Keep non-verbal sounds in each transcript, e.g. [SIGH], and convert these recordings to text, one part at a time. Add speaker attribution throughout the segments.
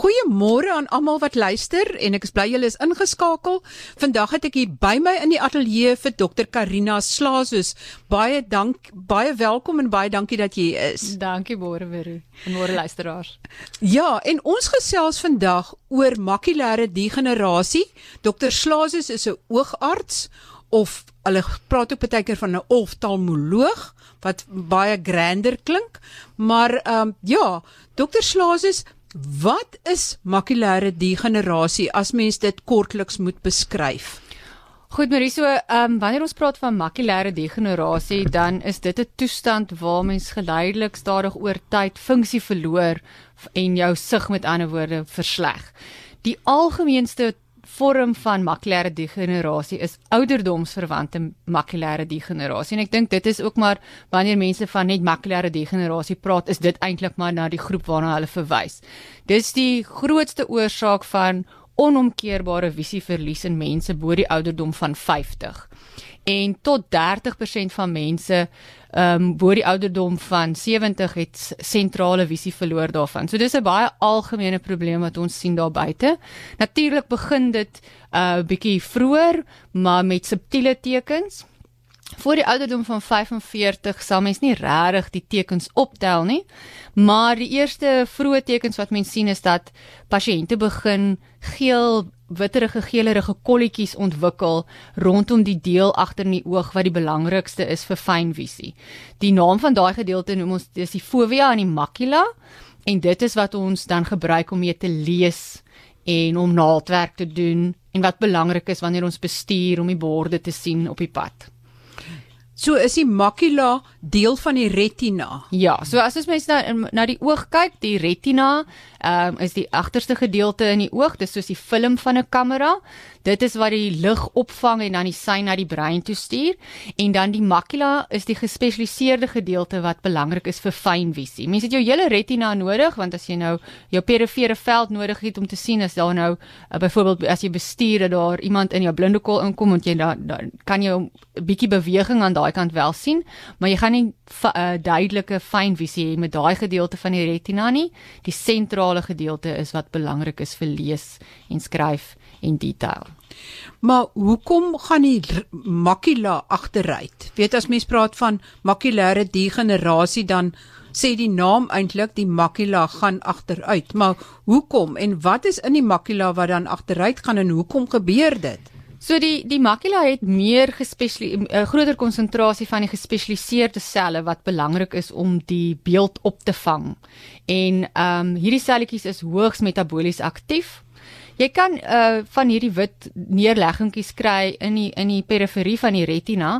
Speaker 1: Goeiemôre aan almal wat luister en ek is bly julle is ingeskakel. Vandag het ek hier by my in die ateljee vir Dr. Karina Slaasus. Baie dank, baie welkom en baie dankie dat jy hier is.
Speaker 2: Dankie môre weer en môre luisteraars.
Speaker 1: Ja, en ons gesels vandag oor makulêre degenerasie. Dr. Slaasus is 'n oogarts of hulle praat ook baie keer van 'n oftalmoloog wat baie grander klink, maar ehm um, ja, Dr. Slaasus Wat is makulêre degenerasie as mens dit kortliks moet beskryf?
Speaker 2: Goed, Mariso, ehm um, wanneer ons praat van makulêre degenerasie, dan is dit 'n toestand waar mens geleidelik stadig oor tyd funksie verloor en jou sig met ander woorde versleg. Die algemeenste vorm van makulêre degenerasie is ouderdomsverwante makulêre degenerasie en ek dink dit is ook maar wanneer mense van net makulêre degenerasie praat is dit eintlik maar na die groep waarna hulle verwys. Dis die grootste oorsaak van onomkeerbare visieverlies in mense bo die ouderdom van 50 en tot 30% van mense ehm um, bo die ouderdom van 70 het sentrale visie verloor daarvan. So dis 'n baie algemene probleem wat ons sien daar buite. Natuurlik begin dit 'n uh, bietjie vroeër, maar met subtiele tekens. Voor die ouderdom van 45 sal mens nie regtig die tekens optel nie, maar die eerste vroeë tekens wat mens sien is dat pasiënte begin geel witterige geelerige kolletjies ontwikkel rondom die deel agter in die oog wat die belangrikste is vir fynvisie. Die naam van daai gedeelte noem ons dis die fovea en die macula en dit is wat ons dan gebruik om mee te lees en om naaldwerk te doen en wat belangrik is wanneer ons bestuur om die borde te sien op die pad.
Speaker 1: So is die macula deel van die retina.
Speaker 2: Ja, so as ons mens na na die oog kyk, die retina, um, is die agterste gedeelte in die oog, dis soos die film van 'n kamera. Dit is wat die lig opvang en dan die sein na die brein toe stuur. En dan die macula is die gespesialiseerde gedeelte wat belangrik is vir fynvisie. Mense het jou hele retina nodig want as jy nou jou perifere veld nodig het om te sien as daar nou uh, byvoorbeeld as jy bestuur dat daar iemand in jou blindekol inkom en jy dan da, kan jy 'n bietjie beweging aan daai kant wel sien, maar jy gaan nie uh, duidelike fynvisie hê met daai gedeelte van die retina nie. Die sentrale gedeelte is wat belangrik is vir lees en skryf en detail.
Speaker 1: Maar hoekom gaan die makula agteruit? Weet as mens praat van makulêre degenerasie dan sê die naam eintlik die makula gaan agteruit. Maar hoekom en wat is in die makula wat dan agteruit gaan en hoekom gebeur dit?
Speaker 2: So die die makula het meer gespesialiseerde 'n groter konsentrasie van die gespesialiseerde selle wat belangrik is om die beeld op te vang. En ehm um, hierdie selletjies is hoogs metabolies aktief Jy kan uh van hierdie wit neerleggingkies kry in die in die periferie van die retina,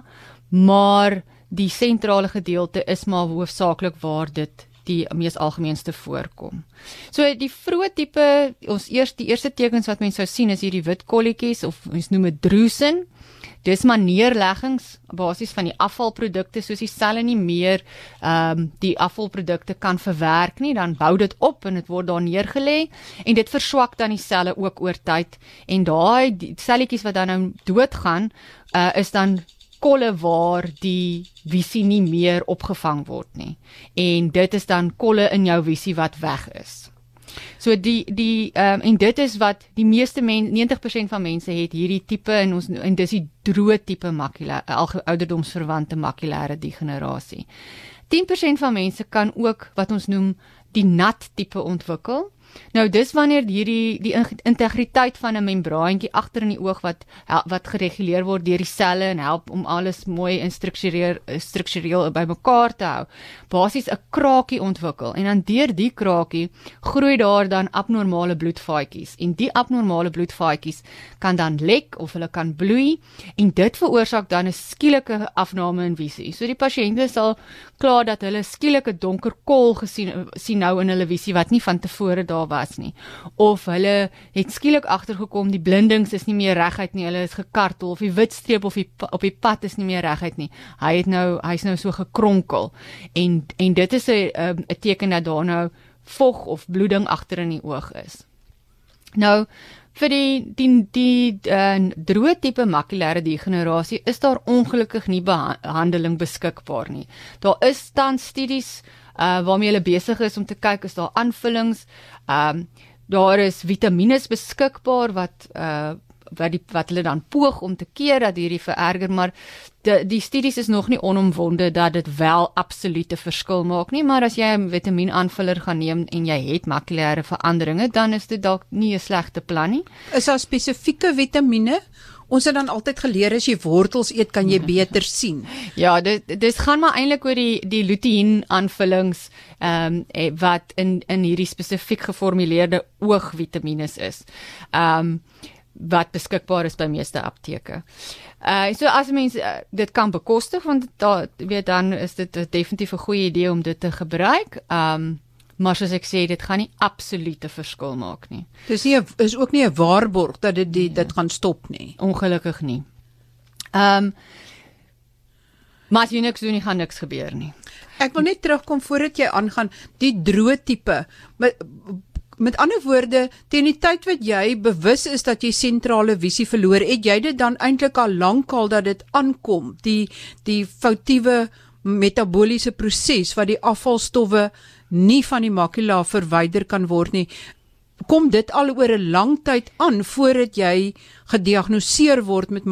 Speaker 2: maar die sentrale gedeelte is maar hoofsaaklik waar dit die mees algemeenste voorkom. So die vroeë tipe ons eers die eerste tekens wat mense sou sien is hierdie wit kolletjies of ons noem dit drusen. Dis maar neerleggings basies van die afvalprodukte soos die selle nie meer ehm um, die afvalprodukte kan verwerk nie, dan bou dit op en dit word daar neergelê en dit verswak dan die selle ook oor tyd en daai selletjies wat dan nou doodgaan, uh, is dan kolle waar die visie nie meer opgevang word nie. En dit is dan kolle in jou visie wat weg is. So die die ehm um, en dit is wat die meeste mense 90% van mense het hierdie tipe en ons en dis die droë tipe makula ouderdomsverwante makulêre degenerasie. 10% van mense kan ook wat ons noem die nat tipe ontwikkel. Nou dis wanneer hierdie die integriteit van 'n membraantjie agter in die oog wat wat gereguleer word deur die selle en help om alles mooi in struktureer struktureel bymekaar te hou. Basies 'n krakie ontwikkel en dan deur die krakie groei daar dan abnormale bloedvaatjies en die abnormale bloedvaatjies kan dan lek of hulle kan bloei en dit veroorsaak dan 'n skielike afname in visie. So die pasiënte sal klaar dat hulle skielike donker kol gesien sien nou in hulle visie wat nie van tevore daar daar was nie. Of hulle het skielik agtergekom die blindings is nie meer reguit nie hulle is gekartel of die wit streep of die op die pad is nie meer reguit nie. Hy het nou hy's nou so gekronkel. En en dit is 'n 'n teken dat daar nou vog of bloeding agter in die oog is. Nou vir die die die uh, droë tipe makulêre degenerasie is daar ongelukkig nie behandeling beskikbaar nie daar is tans studies uh waarmee hulle besig is om te kyk is daar aanvullings. Um daar is vitamiene beskikbaar wat uh wat die wat hulle dan poog om te keer dat hierdie vererger maar die, die studies is nog nie onomwonde dat dit wel absolute verskil maak nie maar as jy 'n vitamienaanvuller gaan neem en jy het makulêre veranderinge dan is dit dalk nie 'n slegte plan nie
Speaker 1: is daar spesifieke vitamiene Ons het dan altyd geleer as jy wortels eet kan jy beter sien. [LAUGHS]
Speaker 2: Ja, dit dis gaan maar eintlik oor die die lutein aanvullings ehm um, wat in in hierdie spesifiek geformuleerde oogvitamiene is. Ehm um, wat beskikbaar is by meeste apteke. Uh so as mense uh, dit kan bekostig want daar weet dan is dit definitief 'n goeie idee om dit te gebruik. Um maar soos ek sê dit gaan nie absolute verskil maak nie.
Speaker 1: Dis nie is ook nie 'n waarborg dat dit die, dit gaan stop nie.
Speaker 2: Ongelukkig nie. Um Maar as jy niks doen, gaan niks gebeur nie.
Speaker 1: Ek wil net terugkom voordat jy aangaan die droë tipe. Met ander woorde, teen die tyd wat jy bewus is dat jy sentrale visie verloor, het jy dit dan eintlik al lankal dat dit aankom, die die foutiewe metabooliese proses wat die afvalstowwe nie van die makula verwyder kan word nie. Kom dit al oor 'n lang tyd aan voordat jy gediagnoseer word met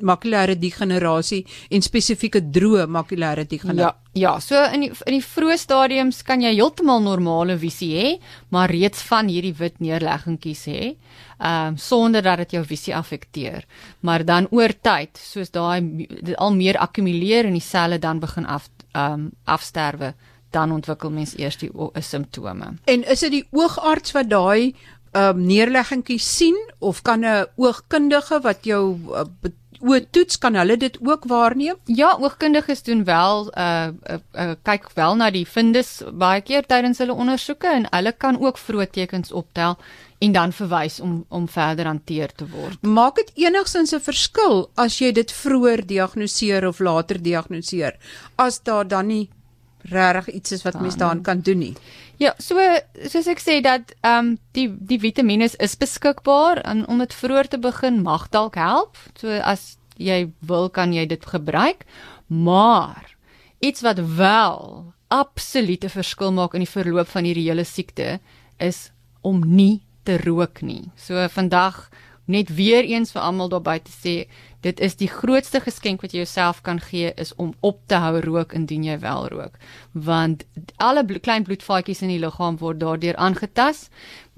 Speaker 1: makulêre degenerasie en spesifieke droë makulêre degenerasie.
Speaker 2: Ja, ja, so in die in die vroeë stadiums kan jy heeltemal normale visie hê, maar reeds van hierdie wit neerleggingkies hê, ehm um, sonder dat dit jou visie affekteer. Maar dan oor tyd, soos daai al meer akkumuleer en die selle dan begin af ehm um, afsterwe dan ontwikkel mens eers die simptome.
Speaker 1: En is dit die oogarts wat daai ehm um, neerleggingkie sien of kan 'n oogkundige wat jou uh, oë toets kan hulle dit ook waarneem?
Speaker 2: Ja, oogkundiges doen wel uh, uh, uh kyk wel na die vindus baie keer tydens hulle ondersoeke en hulle kan ook vroeë tekens optel en dan verwys om om verder hanteer te word.
Speaker 1: Maak dit enigsins 'n verskil as jy dit vroeër diagnoseer of later diagnoseer as daar dan nie regtig iets is wat mens daaraan kan doen nie.
Speaker 2: Ja, so soos ek sê dat ehm um, die die vitamiene is beskikbaar en om dit vroeër te begin mag dalk help. So as jy wil kan jy dit gebruik. Maar iets wat wel absolute verskil maak in die verloop van hierdie hele siekte is om nie te rook nie. So vandag net weer eens vir almal daar buite sê dit is die grootste geskenk wat jy jouself kan gee is om op te hou rook indien jy wel rook want alle blo klein bloedvaatjies in die liggaam word daardeur aangetas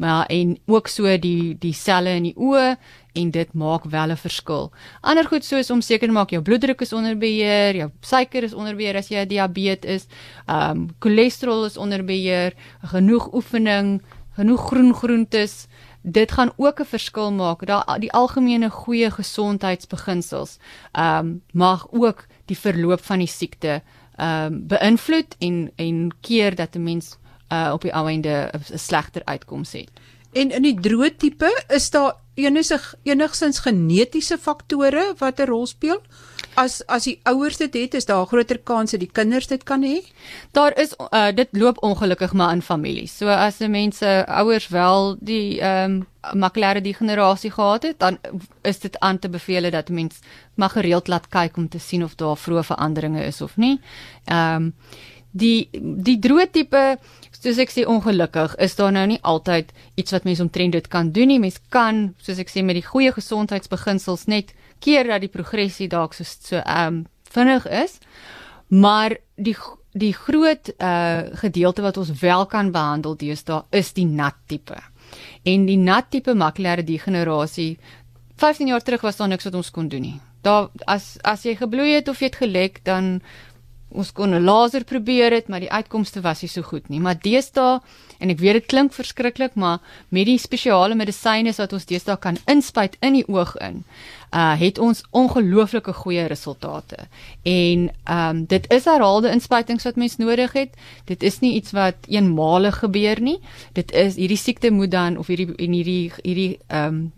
Speaker 2: maar en ook so die die selle in die oë en dit maak wel 'n verskil. Ander goed soos om seker te maak jou bloeddruk is onder beheer, jou suiker is onder beheer as jy diabetes is, ehm um, cholesterol is onder beheer, genoeg oefening, genoeg groen groentes, dit gaan ook 'n verskil maak. Daar die algemene goeie gesondheidsbeginsels ehm um, mag ook die verloop van die siekte ehm um, beïnvloed en en keer dat 'n mens uh, op die ou einde 'n slegter uitkoms het.
Speaker 1: En in die droë tipe is daar enig enigsins genetiese faktore wat 'n rol speel? as as die ouers dit het, is daar 'n groter kans dat die kinders dit kan hê.
Speaker 2: Daar is uh, dit loop ongelukkig maar in families. So as die mense ouers wel die ehm um, makulêre degenerasie gehad het, dan is dit aan te beveel dat mens mag gereeld laat kyk om te sien of daar vroeë veranderinge is of nie. Ehm um, die die droë tipe soos ek sê ongelukkig is daar nou nie altyd iets wat mens omtrent dit kan doen nie. Mens kan soos ek sê met die goeie gesondheidsbeginsels net keer dat die progressie dalk so so ehm um, vinnig is. Maar die die groot uh gedeelte wat ons wel kan behandel deesdae is die nat tipe. En die nat tipe makulêre degenerasie 15 jaar terug was daar niks wat ons kon doen nie. Daar as as jy gebloei het of jy het gelek dan ons kon 'n laser probeer het, maar die uitkomste was nie so goed nie. Maar deesdae en ek weet dit klink verskriklik, maar met die spesiale medisyne wat ons deesdae kan inspuit in die oog in, uh het ons ongelooflike goeie resultate. En ehm um, dit is herhaalde inspuitings wat mens nodig het. Dit is nie iets wat eenmalig gebeur nie. Dit is hierdie siekte moet dan of hierdie en hierdie hierdie ehm um,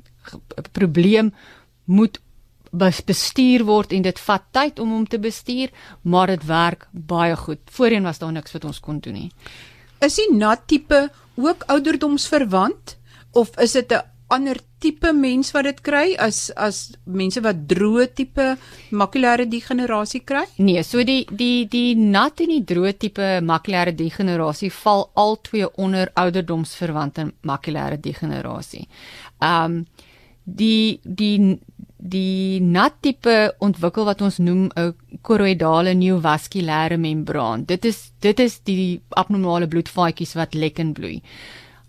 Speaker 2: probleem moet bestuur word en dit vat tyd om hom te bestuur, maar dit werk baie goed. Voorheen was daar niks wat ons kon doen nie.
Speaker 1: Is die nat tipe ook ouderdomsverwant of is dit 'n ander tipe mens wat dit kry as as mense wat droë tipe makulêre degenerasie kry?
Speaker 2: Nee, so die die die nat en die droë tipe makulêre degenerasie val al twee onder ouderdomsverwante makulêre degenerasie. Um die die die nat tipe ontwikkel wat ons noem 'n koroidale neovaskulêre membraan. Dit is dit is die abnormale bloedvaatjies wat lek en bloei.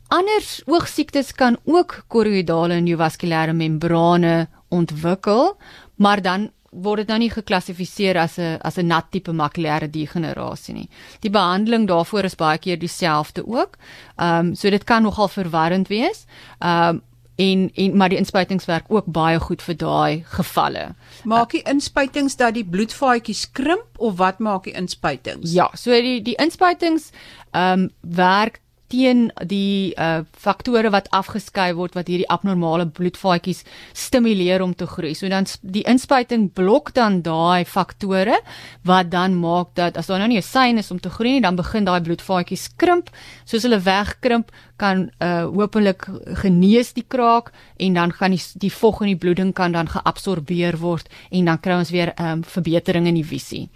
Speaker 2: Ander oogsiektes kan ook koroidale neovaskulêre membrane ontwikkel, maar dan word dit nou nie geklassifiseer as 'n as 'n nat tipe makulêre degenerasie nie. Die behandeling daarvoor is baie keer dieselfde ook. Ehm um, so dit kan nogal verwarrend wees. Ehm um, en en maar die inspuitings werk ook baie goed vir daai gevalle.
Speaker 1: Maak die inspuitings dat die bloedvaatjies krimp of wat maak die inspuitings?
Speaker 2: Ja, so die die inspuitings ehm um, werk teen die uh faktore wat afgeskei word wat hierdie abnormale bloedvaatjies stimuleer om te groei. So dan die inspuiting blok dan daai faktore wat dan maak dat as daar nou nie 'n sein is om te groei nie, dan begin daai bloedvaatjies krimp. Soos hulle wegkrimp, kan uh hopelik genees die kraak en dan gaan die die vog in die bloeding kan dan geabsorbeer word en dan kry ons weer um verbetering in die visie.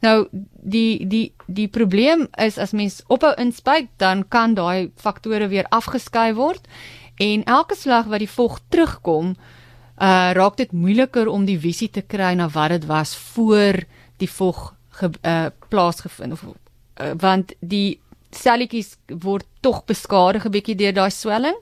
Speaker 2: Nou die die die probleem is as mens ophou inspuit dan kan daai faktore weer afgeskei word en elke slag wat die vog terugkom uh raak dit moeiliker om die visie te kry na wat dit was voor die vog ge, uh plaasgevind of uh, want die selletjies word tog beskadig 'n bietjie deur daai swelling.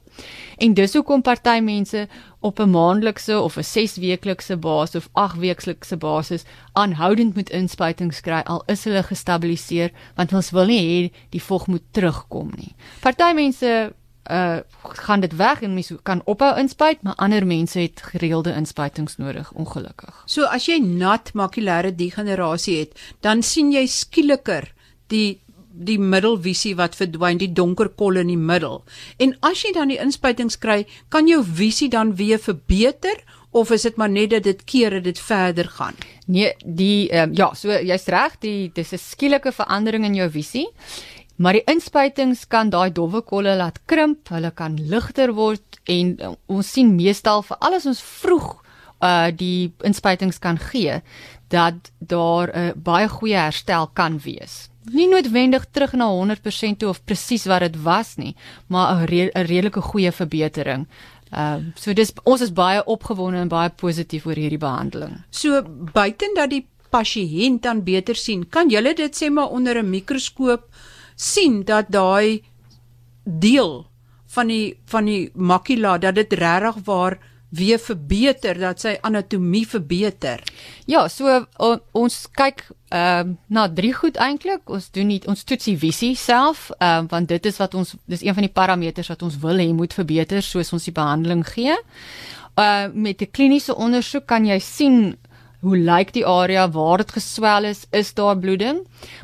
Speaker 2: En dis hoekom party mense op 'n maandelikse of 'n 6 weeklikse basis of 8 weeklikse basis aanhoudend met inspuitings kry al is hulle gestabiliseer want ons wil nie hê die vog moet terugkom nie. Party mense uh gaan dit weg en mense kan ophou inspuit, maar ander mense het gereelde inspuitings nodig, ongelukkig.
Speaker 1: So as jy nat makulêre degenerasie het, dan sien jy skieliker die die middelvisie wat verdwyn, die donker kol in die middel. En as jy dan die inspuitings kry, kan jou visie dan weer verbeter of is dit maar net dat dit keer dit verder gaan?
Speaker 2: Nee, die um, ja, so jy's reg, die dis 'n skielike verandering in jou visie. Maar die inspuitings kan daai dowwe kolle laat krimp, hulle kan ligter word en uh, ons sien meestal vir alles ons vroeg uh die inspuitings kan gee dat daar 'n uh, baie goeie herstel kan wees nie noodwendig terug na 100% toe of presies wat dit was nie, maar 'n re redelike goeie verbetering. Ehm uh, so dis ons is baie opgewonde en baie positief oor hierdie behandeling.
Speaker 1: So buiten dat die pasiënt dan beter sien, kan jy dit sê maar onder 'n mikroskoop sien dat daai deel van die van die makula dat dit regtig waar weer verbeter dat sy anatomie verbeter.
Speaker 2: Ja, so o, ons kyk ehm uh, na drie goed eintlik. Ons doen nie ons toets die visie self, ehm uh, want dit is wat ons dis een van die parameters wat ons wil hê moet verbeter soos ons die behandeling gee. Uh met 'n kliniese ondersoek kan jy sien hoe lyk die area waar dit geswel is, is daar bloeding?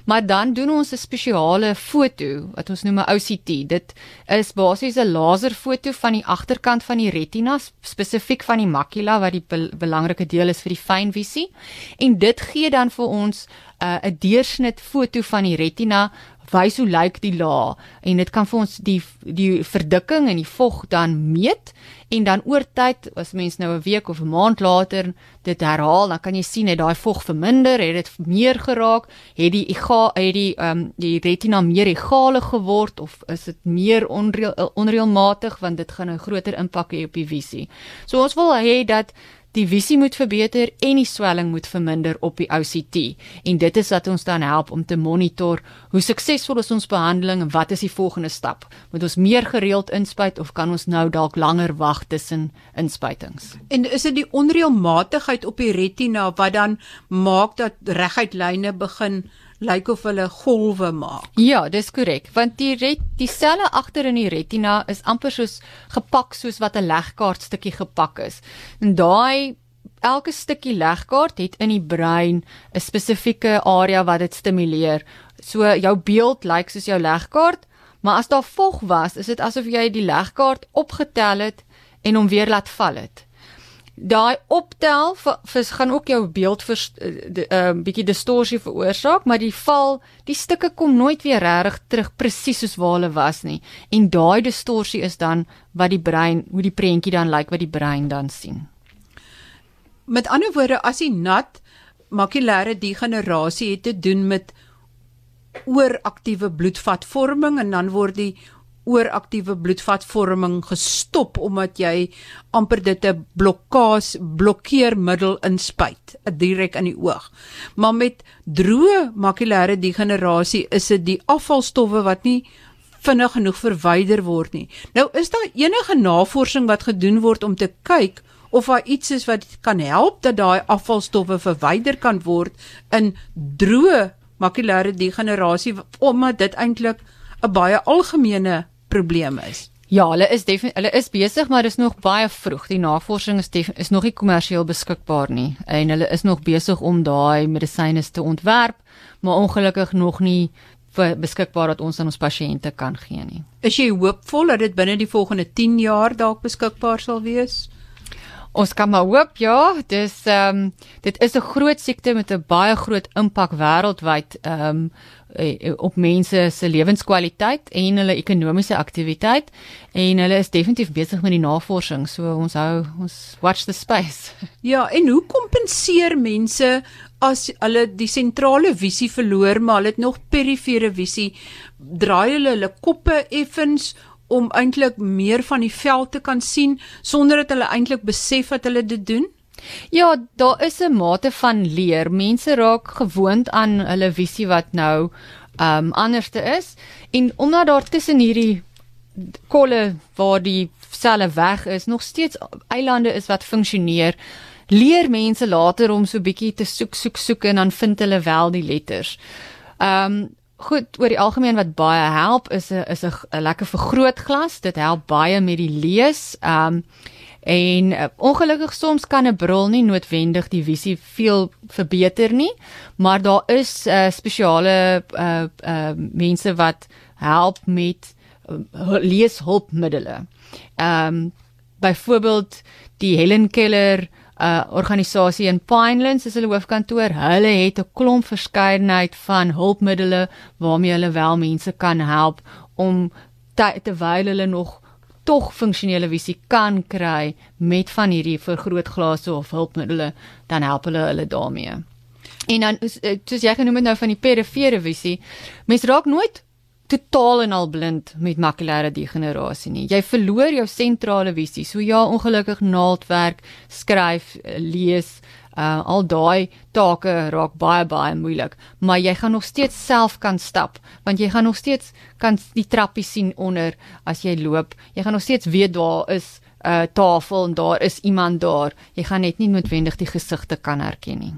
Speaker 2: Maar dan doen ons 'n spesiale foto wat ons noem 'n OCT. Dit is basies 'n laserfoto van die agterkant van die retina, spesifiek van die makula wat die be belangrike deel is vir die fynvisie. En dit gee dan vir ons uh, 'n uh, deursnit foto van die retina wys hoe lyk die laag en dit kan vir ons die die verdikking en die vog dan meet en dan oor tyd as mens nou 'n week of 'n maand later dit herhaal dan kan jy sien het daai vog verminder het dit meer geraak het die ega het die ehm um, die retina meer egale geword of is dit meer onreël onreëlmatig want dit gaan 'n groter impak hê op die visie. So ons wil hê dat die visie moet verbeter en die swelling moet verminder op die OCT en dit is wat ons dan help om te monitor hoe suksesvol is ons behandeling en wat is die volgende stap. Moet ons meer gereeld inspuit of kan ons nou dalk langer wag tussen inspuitings?
Speaker 1: En is dit die onreëlmatigheid op die retina wat dan maak dat reguit lyne begin lyk of hulle golwe maak.
Speaker 2: Ja, dis korrek, want die ret, die selle agter in die retina is amper soos gepak soos wat 'n legkaart stukkie gepak is. En daai elke stukkie legkaart het in die brein 'n spesifieke area wat dit stimuleer. So jou beeld lyk soos jou legkaart, maar as daar vog was, is dit asof jy die legkaart opgetel het en hom weer laat val het. Daai optel vir gaan ook jou beeld vir 'n uh, bietjie distorsie veroorsaak, maar die val, die stukke kom nooit weer regtig terug presies soos waar hulle was nie. En daai distorsie is dan wat die brein, hoe die prentjie dan lyk wat die brein dan sien.
Speaker 1: Met ander woorde, as jy nat makulêre degenerasie het te doen met ooraktiewe bloedvatvorming en dan word die ooraktiewe bloedvatvorming gestop omdat jy amper dit 'n blokkaas blokkeermiddel inspuit direk in die oog. Maar met droë makulêre degenerasie is dit die afvalstowwe wat nie vinnig genoeg verwyder word nie. Nou is daar enige navorsing wat gedoen word om te kyk of daar iets is wat kan help dat daai afvalstowwe verwyder kan word in droë makulêre degenerasie omdat dit eintlik 'n baie algemene probleem is.
Speaker 2: Ja, hulle is hulle is besig, maar dis nog baie vroeg. Die navorsing is is nog nie kommersieel beskikbaar nie en hulle is nog besig om daai medisyne te ontwerp, maar ongelukkig nog nie beskikbaar dat ons aan ons pasiënte kan gee nie.
Speaker 1: Is jy hoopvol dat dit binne die volgende 10 jaar dalk beskikbaar sal wees?
Speaker 2: Ons kan maar hoop ja, dis ehm um, dit is 'n groot siekte met 'n baie groot impak wêreldwyd ehm um, op mense se lewenskwaliteit en hulle ekonomiese aktiwiteit en hulle is definitief besig met die navorsing so ons hou ons watch the space. [LAUGHS]
Speaker 1: Ja, en hoe kompenseer mense as hulle die sentrale visie verloor maar hulle het nog perifere visie draai hulle hulle koppe effens om eintlik meer van die veld te kan sien sonder dat hulle eintlik besef dat hulle dit doen?
Speaker 2: Ja, daar is 'n mate van leer. Mense raak gewoond aan hulle visie wat nou um, anderste is en omdat daar tussen hierdie kolle waar die selle weg is, nog steeds eilande is wat funksioneer. Leer mense later om so bietjie te soek soek soek en dan vind hulle wel die letters. Um, goed oor die algemeen wat baie help is 'n is 'n lekker vergrootglas. Dit help baie met die lees. Um en uh, ongelukkig soms kan 'n bril nie noodwendig die visie veel verbeter nie, maar daar is uh, spesiale uh, uh mense wat help met uh, leeshulpmiddels. Um byvoorbeeld die Helen Keller uh organisasie in Pinelands is hulle hoofkantoor. Hulle het 'n klomp verskeidenheid van hulpmiddels waarmee hulle wel mense kan help om terwyl hulle nog tog funksionele visie kan kry met van hierdie vergrootglase of hulpmiddels, dan help hulle hulle daarmee. En dan eh, soos jy genoem het nou van die perifere visie, mens raak nooit totaal en al blind met makulêre degenerasie nie. Jy verloor jou sentrale visie. So ja, ongelukkig naaldwerk, skryf, lees, uh, al daai take raak baie baie moeilik, maar jy gaan nog steeds self kan stap, want jy gaan nog steeds kan die trappie sien onder as jy loop. Jy gaan nog steeds weet daar is 'n uh, tafel en daar is iemand daar. Jy gaan net nie noodwendig die gesigte kan herken nie.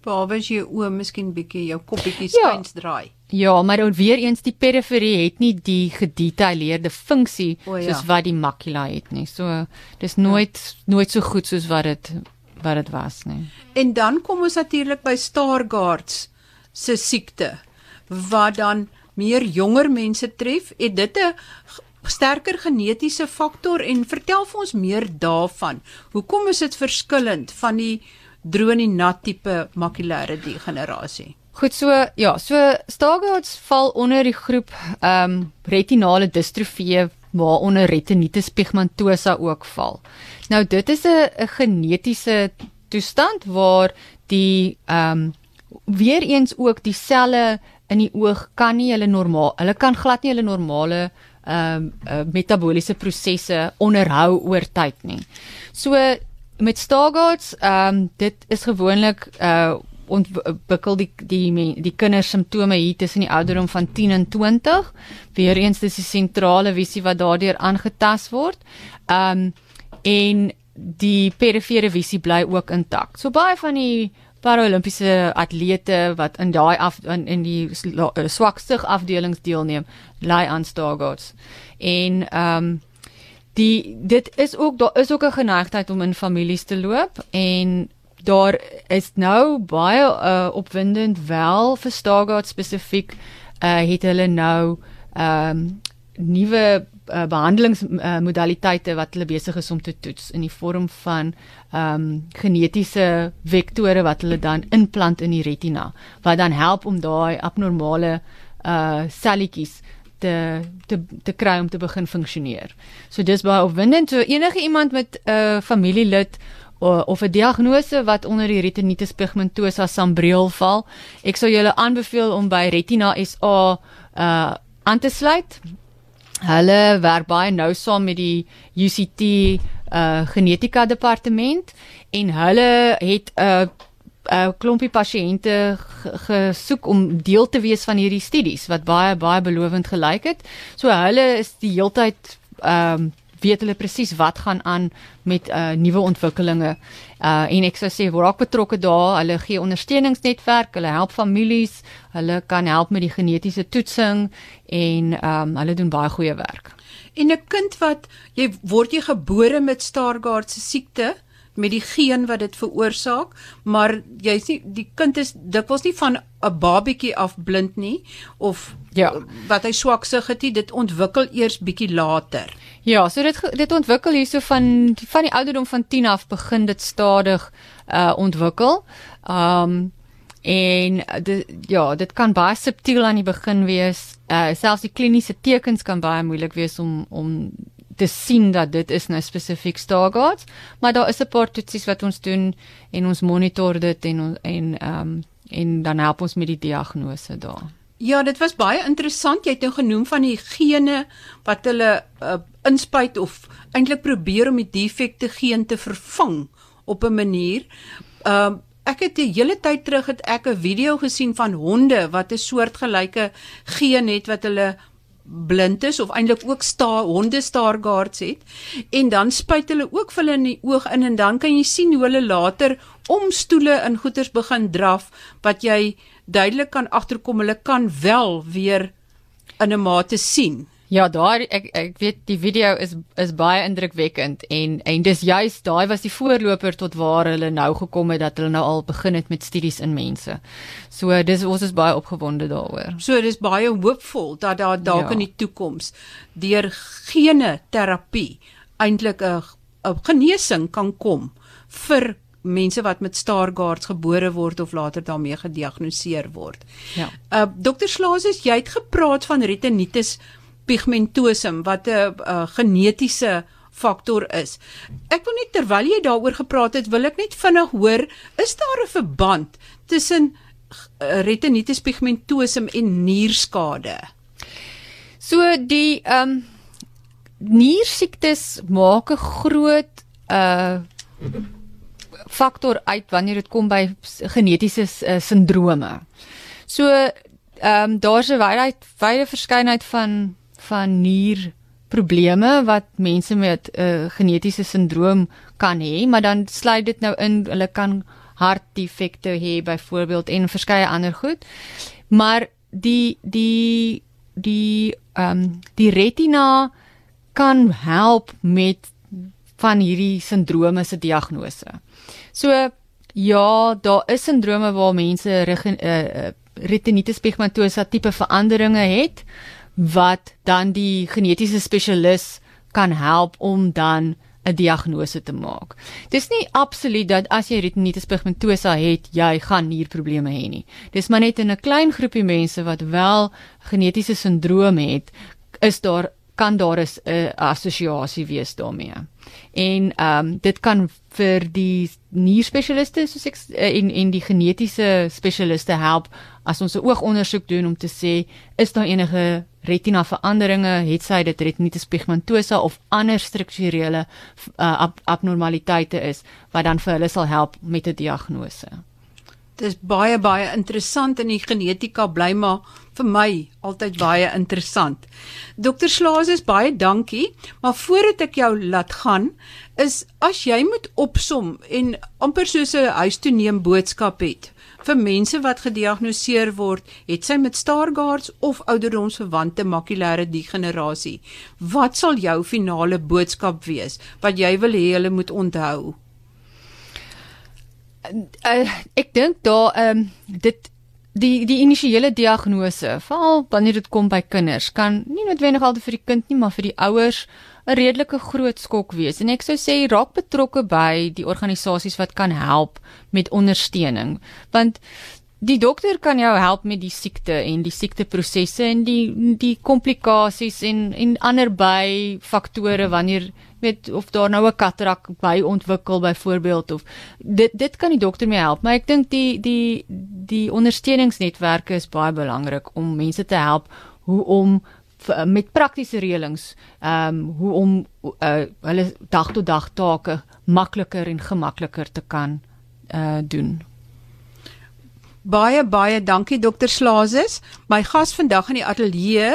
Speaker 1: Behalwe as jy oë miskien bietjie jou koppietjie skuins ja. draai.
Speaker 2: Ja, maar dan weer eens die periferie het nie die gedetailleerde funksie ja. soos wat die makula het nie. So dis nooit ja. nooit so goed soos wat dit wat dit was nie.
Speaker 1: En dan kom ons natuurlik by Stargardt's se siekte wat dan meer jonger mense tref. Het dit 'n sterker genetiese faktor en vertel vir ons meer daarvan. Hoekom is dit verskillend van die droë en nat tipe makulêre degenerasie?
Speaker 2: Goed so, ja, so Stargardt's val onder die groep ehm um, retinale distrofie waaronder retinitis pigmentosa ook val. Nou dit is 'n genetiese toestand waar die ehm um, weer eens ook die selle in die oog kan nie hulle normaal, hulle kan glad nie hulle normale ehm um, uh, metabooliese prosesse onderhou oor tyd nie. So met Stargardt's ehm um, dit is gewoonlik uh ontwikkel die die die kinders simptome hier tussen die ouderdom van 10 en 20. Weereens dis die sentrale visie wat daardeur aangetast word. Um en die perifere visie bly ook intak. So baie van die paralimpiese atlete wat in daai af in, in die eh, swakste afdelings deelneem, ly aan Stargardt's. En um die dit is ook daar is ook 'n geneigtheid om in families te loop en daar is nou baie uh, opwindend wel vir Stargard spesifiek uh, het hulle nou ehm um, nuwe uh, behandelingsmodaliteite uh, wat hulle besig is om te toets in die vorm van ehm um, genetiese vektore wat hulle dan implant in die retina wat dan help om daai abnormale uh selletjies te te te kry om te begin funksioneer. So dis baie opwindend. So enige iemand met 'n uh, familielid of 'n diagnose wat onder die retinitis pigmentosa sambreel val, ek sou julle aanbeveel om by Retina SA uh aan te sluit. Hulle werk baie nou saam met die UCT uh genetika departement en hulle het 'n uh, 'n klompie pasiënte gesoek om deel te wees van hierdie studies wat baie baie belovend gelyk het. So hulle is die heeltyd ehm um, weet hulle presies wat gaan aan met uh nuwe ontwikkelinge. Uh en ek sou sê raak betrokke daar. Hulle gee ondersteuningsnetwerk, hulle help families, hulle kan help met die genetiese toetsing en um hulle doen baie goeie werk.
Speaker 1: En 'n kind wat jy word jy gebore met Stargardt se siekte met die geen wat dit veroorsaak, maar jy sê die kind is dikwels nie van 'n babietjie af blind nie of ja. wat hy swaksig het, dit ontwikkel eers bietjie later.
Speaker 2: Ja, so dit dit ontwikkel hierso van van die ouderdom van 10 af begin dit stadig uh ontwikkel. Um en dit ja, dit kan baie subtiel aan die begin wees. Uh selfs die kliniese tekens kan baie moeilik wees om om te sien dat dit is nou spesifiek Stargardt, maar daar is 'n paar toetsies wat ons doen en ons monitor dit en en ehm um, en dan help ons met die diagnose daar.
Speaker 1: Ja, dit was baie interessant. Jy het nou genoem van die gene wat hulle uh, inspuit of eintlik probeer om die defekte geen te vervang op 'n manier. Ehm uh, ek het 'n hele tyd terug het ek 'n video gesien van honde wat 'n soortgelyke geen het wat hulle blind is of eintlik ook sta honde staargaards het en dan spuit hulle ook vir hulle in die oog in en dan kan jy sien hoe hulle later om stoele in goeters begin draf wat jy duidelik kan agterkom hulle kan wel weer in 'n mate sien.
Speaker 2: Ja, daar ek ek weet die video is is baie indrukwekkend en en dis juist daai was die voorloper tot waar hulle nou gekom het dat hulle nou al begin het met studies in mense. So dis ons is baie opgewonde daaroor.
Speaker 1: So dis baie hoopvol dat daar dalk ja. in die toekoms deur gene terapie eintlik 'n 'n genesing kan kom vir mense wat met Stargardt gebore word of later daarmee gediagnoseer word. Ja. Uh dokter Slaasus, jy het gepraat van retinitis pigmentosum wat 'n uh, genetiese faktor is. Ek wil net terwyl jy daaroor gepraat het, wil ek net vinnig hoor, is daar 'n verband tussen uh, retinitis pigmentosum en nierskade?
Speaker 2: So die ehm um, niersiektes maak 'n groot uh faktor uit wanneer dit kom by genetiese uh, sindrome. So ehm um, daar's 'n wye wye verskeidenheid van van nier probleme wat mense met 'n uh, genetiese sindroom kan hê, maar dan sluit dit nou in hulle kan hartdefekte hê byvoorbeeld en verskeie ander goed. Maar die die die ehm um, die retina kan help met van hierdie sindrome se diagnose. So ja, daar is sindrome waar mense uh, retinitis pigmentosa tipe veranderinge het wat dan die genetiese spesialis kan help om dan 'n diagnose te maak. Dis nie absoluut dat as jy retinitis pigmentosa het, jy gaan nierprobleme hê nie. Dis maar net in 'n klein groepie mense wat wel genetiese sindroom het, is daar kan daar 'n assosiasie wees daarmee. En ehm um, dit kan vir die nierspesialiste soos ek eh, en en die genetiese spesialiste help as ons 'n oogondersoek doen om te sê is daar enige retina veranderinge, het sy dit retinitis pigmentosa of ander strukturele uh, ab abnormaliteite is wat dan vir hulle sal help met 'n diagnose.
Speaker 1: Dit is baie baie interessant in die genetika bly maar vir my altyd baie interessant. Dokter Slaas is baie dankie, maar voordat ek jou laat gaan, is as jy moet opsom en amper soos 'n huis toe neem boodskap het vir mense wat gediagnoseer word, het sy met Stargardts of ouderdomsverwante makulêre degenerasie. Wat sal jou finale boodskap wees wat jy wil hê hulle moet onthou?
Speaker 2: Uh, ek dink daar ehm um, dit die die initiële diagnose, veral wanneer dit kom by kinders, kan nie noodwendig altyd vir die kind nie, maar vir die ouers 'n redelike groot skok wees. En ek sou sê raak betrokke by die organisasies wat kan help met ondersteuning, want die dokter kan jou help met die siekte en die siekteprosesse en die die komplikasies en en ander by faktore wanneer weet of daar nou 'n katarak by ontwikkel byvoorbeeld of dit dit kan die dokter mee help maar ek dink die die die ondersteuningsnetwerke is baie belangrik om mense te help hoe om met praktiese reëlings ehm um, hoe om uh, hulle dag tot dag take makliker en gemakliker te kan uh doen.
Speaker 1: Baie baie dankie dokter Slazes. My gas vandag in die ateljee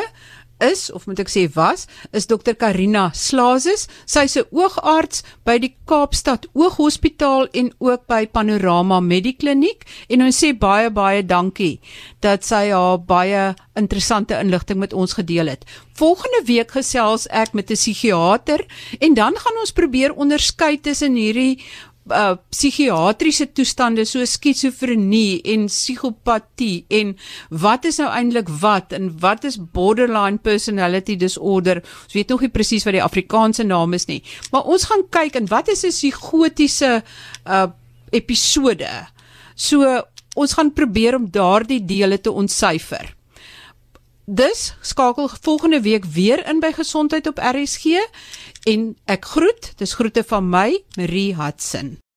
Speaker 1: is of moet ek sê was is dokter Karina Slazes. Sy's 'n oogarts by die Kaapstad Ooghospitaal en ook by Panorama Medikliniek en ons sê baie baie dankie dat sy haar baie interessante inligting met ons gedeel het. Volgende week gesels ek met 'n psigiater en dan gaan ons probeer onderskei tussen hierdie uh psigiatriese toestande so skizofrenie en psigopatie en wat is nou eintlik wat en wat is borderline personality disorder? Ons weet nog nie presies wat die Afrikaanse naam is nie. Maar ons gaan kyk en wat is 'n psigotiese uh episode? So ons gaan probeer om daardie dele te ontsyfer. Dus skakel volgende week weer in by gesondheid op RSG en ek groet, dis groete van my Marie Hudson.